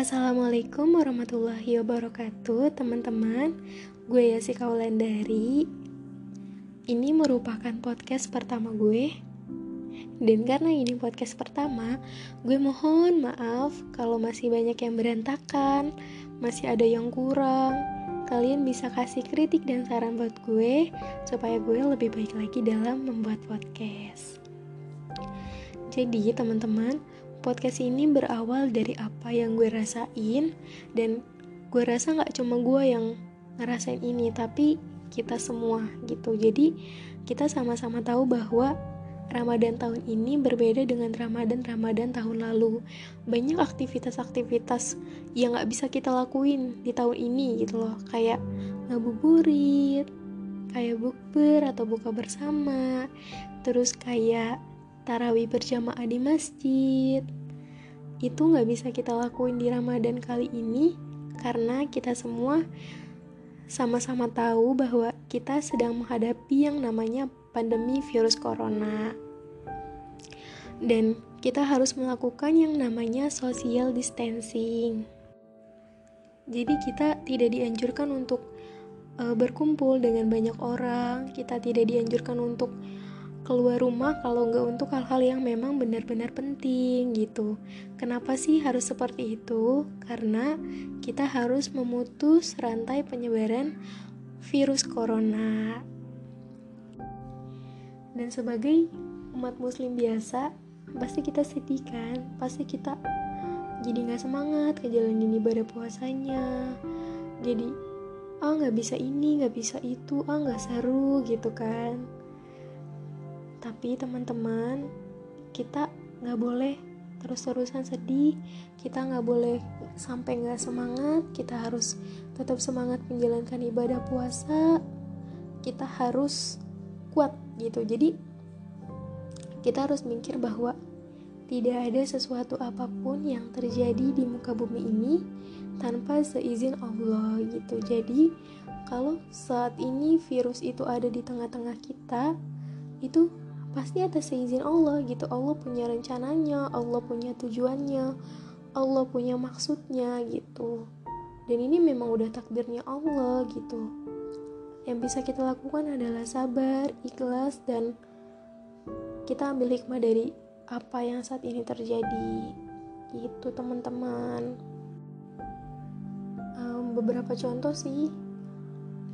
Assalamualaikum warahmatullahi wabarakatuh teman-teman. Gue Yasi Kaulandari Ini merupakan podcast pertama gue. Dan karena ini podcast pertama Gue mohon maaf kalau masih banyak yang berantakan Masih ada yang kurang. Kalian bisa kasih kritik dan saran buat gue Supaya gue lebih baik lagi dalam membuat podcast. Jadi teman-teman podcast ini berawal dari apa yang gue rasain dan gue rasa nggak cuma gue yang ngerasain ini tapi kita semua gitu jadi kita sama-sama tahu bahwa Ramadan tahun ini berbeda dengan Ramadan-Ramadan tahun lalu. Banyak aktivitas-aktivitas yang nggak bisa kita lakuin di tahun ini gitu loh. Kayak ngabuburit, kayak bukber atau buka bersama, terus kayak tarawih berjamaah di masjid. Itu nggak bisa kita lakuin di Ramadan kali ini karena kita semua sama-sama tahu bahwa kita sedang menghadapi yang namanya pandemi virus corona. Dan kita harus melakukan yang namanya social distancing. Jadi kita tidak dianjurkan untuk uh, berkumpul dengan banyak orang, kita tidak dianjurkan untuk keluar rumah kalau nggak untuk hal-hal yang memang benar-benar penting gitu. Kenapa sih harus seperti itu? Karena kita harus memutus rantai penyebaran virus corona. Dan sebagai umat muslim biasa, pasti kita sedih kan? Pasti kita jadi nggak semangat ngejalanin ibadah puasanya. Jadi ah nggak bisa ini, nggak bisa itu, ah nggak seru gitu kan tapi teman-teman kita nggak boleh terus-terusan sedih. Kita nggak boleh sampai nggak semangat. Kita harus tetap semangat menjalankan ibadah puasa. Kita harus kuat gitu. Jadi kita harus mikir bahwa tidak ada sesuatu apa pun yang terjadi di muka bumi ini tanpa seizin Allah gitu. Jadi kalau saat ini virus itu ada di tengah-tengah kita itu pasti atas seizin Allah gitu. Allah punya rencananya Allah punya tujuannya Allah punya maksudnya gitu. Dan ini memang udah takdirnya Allah gitu. Yang bisa kita lakukan adalah sabar ikhlas dan kita ambil hikmah dari apa yang saat ini terjadi gitu teman-teman. Um, beberapa contoh sih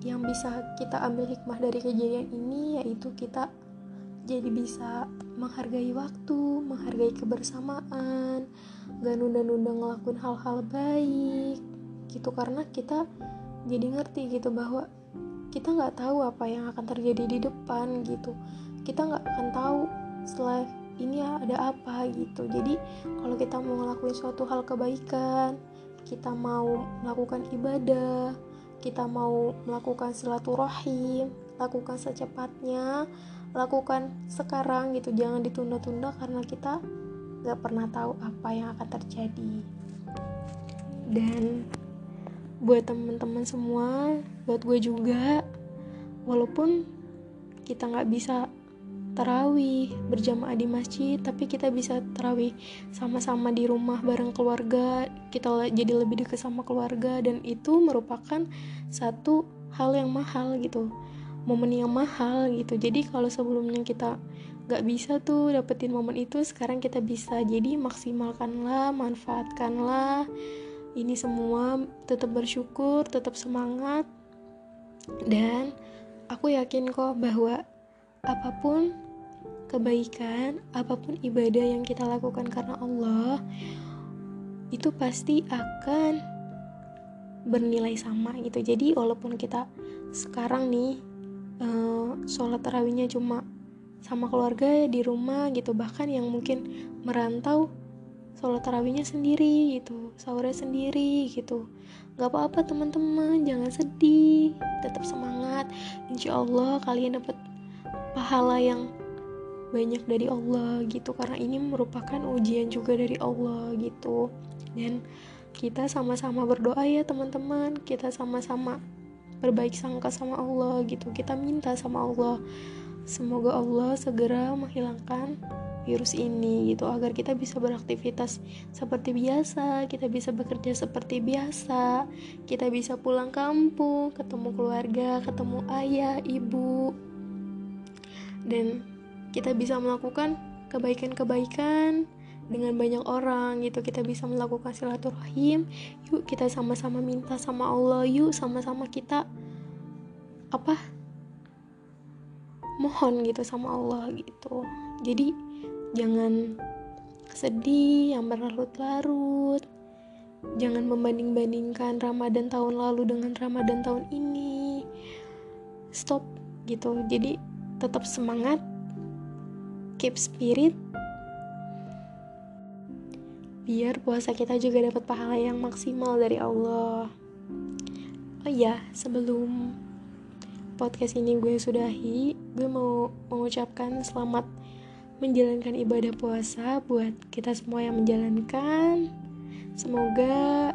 yang bisa kita ambil hikmah dari kejadian ini yaitu kita jadi bisa menghargai waktu, menghargai kebersamaan, gak nunda-nunda ngelakuin hal-hal baik gitu. Karena kita jadi ngerti gitu bahwa kita nggak tahu apa yang akan terjadi di depan gitu. Kita nggak akan tahu setelah ini ada apa gitu. Jadi kalau kita mau ngelakuin suatu hal kebaikan kita mau melakukan ibadah kita mau melakukan silaturahim lakukan secepatnya lakukan sekarang gitu. Jangan ditunda-tunda karena kita gak pernah tahu apa yang akan terjadi. Dan buat teman-teman semua buat gue juga walaupun kita nggak bisa tarawih berjamaah di masjid tapi kita bisa tarawih sama-sama di rumah bareng keluarga kita jadi lebih dekat sama keluarga dan itu merupakan satu hal yang mahal gitu momen yang mahal gitu. Jadi kalau sebelumnya kita gak bisa tuh dapetin momen itu sekarang kita bisa. Jadi maksimalkanlah manfaatkanlah ini semua. Tetap bersyukur tetap semangat. Dan aku yakin kok bahwa apa pun kebaikan apa pun ibadah yang kita lakukan karena Allah itu pasti akan bernilai sama gitu. Jadi walaupun kita sekarang nih uh, sholat tarawihnya cuma sama keluarga ya di rumah gitu. Bahkan yang mungkin merantau sholat tarawihnya sendiri gitu sahurnya sendiri gitu. Nggak apa-apa teman-teman jangan sedih tetap semangat. Insya Allah kalian dapat pahala yang banyak dari Allah gitu. Karena ini merupakan ujian juga dari Allah gitu. Dan kita sama-sama berdoa ya teman-teman. Kita sama-sama berbaik sangka sama Allah gitu. Kita minta sama Allah. Semoga Allah segera menghilangkan virus ini gitu agar kita bisa beraktivitas seperti biasa kita bisa bekerja seperti biasa kita bisa pulang kampung ketemu keluarga ketemu ayah ibu. Dan kita bisa melakukan kebaikan-kebaikan dengan banyak orang gitu. Kita bisa melakukan silaturahim. Yuk kita sama-sama minta sama Allah. Yuk sama-sama kita apa mohon gitu sama Allah gitu. Jadi jangan sedih yang berlarut-larut. Jangan membanding-bandingkan Ramadan tahun lalu dengan Ramadan tahun ini. Stop gitu. Jadi tetap semangat. Keep spirit biar puasa kita juga dapat pahala yang maksimal dari Allah. Oh iya, sebelum podcast ini gue sudahi, gue mau mengucapkan selamat menjalankan ibadah puasa buat kita semua yang menjalankan. Semoga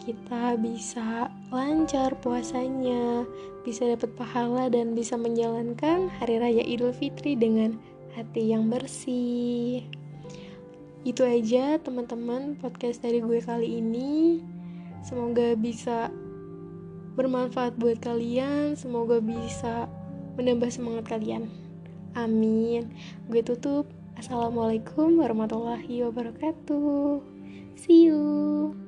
kita bisa lancar puasanya, bisa dapat pahala dan bisa menjalankan hari raya Idul Fitri dengan hati yang bersih. Itu aja teman-teman podcast dari gue kali ini. Semoga bisa bermanfaat buat kalian, semoga bisa menambah semangat kalian. Amin. Gue tutup. Assalamualaikum warahmatullahi wabarakatuh. See you.